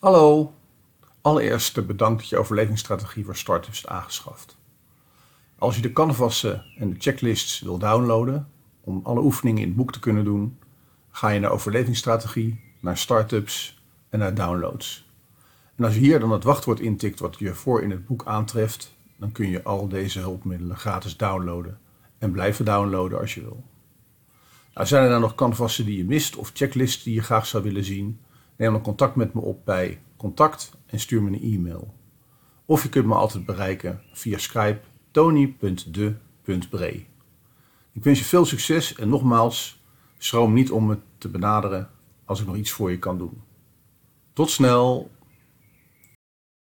Hallo. Allereerst bedankt dat je overlevingsstrategie voor startups is aangeschaft. Als je de canvassen en de checklists wil downloaden om alle oefeningen in het boek te kunnen doen, ga je naar overlevingsstrategie, naar startups en naar downloads. En als je hier dan het wachtwoord intikt wat je voor in het boek aantreft, dan kun je al deze hulpmiddelen gratis downloaden en blijven downloaden als je wil. Nou, zijn er dan nog canvassen die je mist of checklists die je graag zou willen zien? Neem dan contact met me op bij contact en stuur me een e-mail. Of je kunt me altijd bereiken via Skype tony.de.bree. Ik wens je veel succes en nogmaals, schroom niet om me te benaderen als ik nog iets voor je kan doen. Tot snel!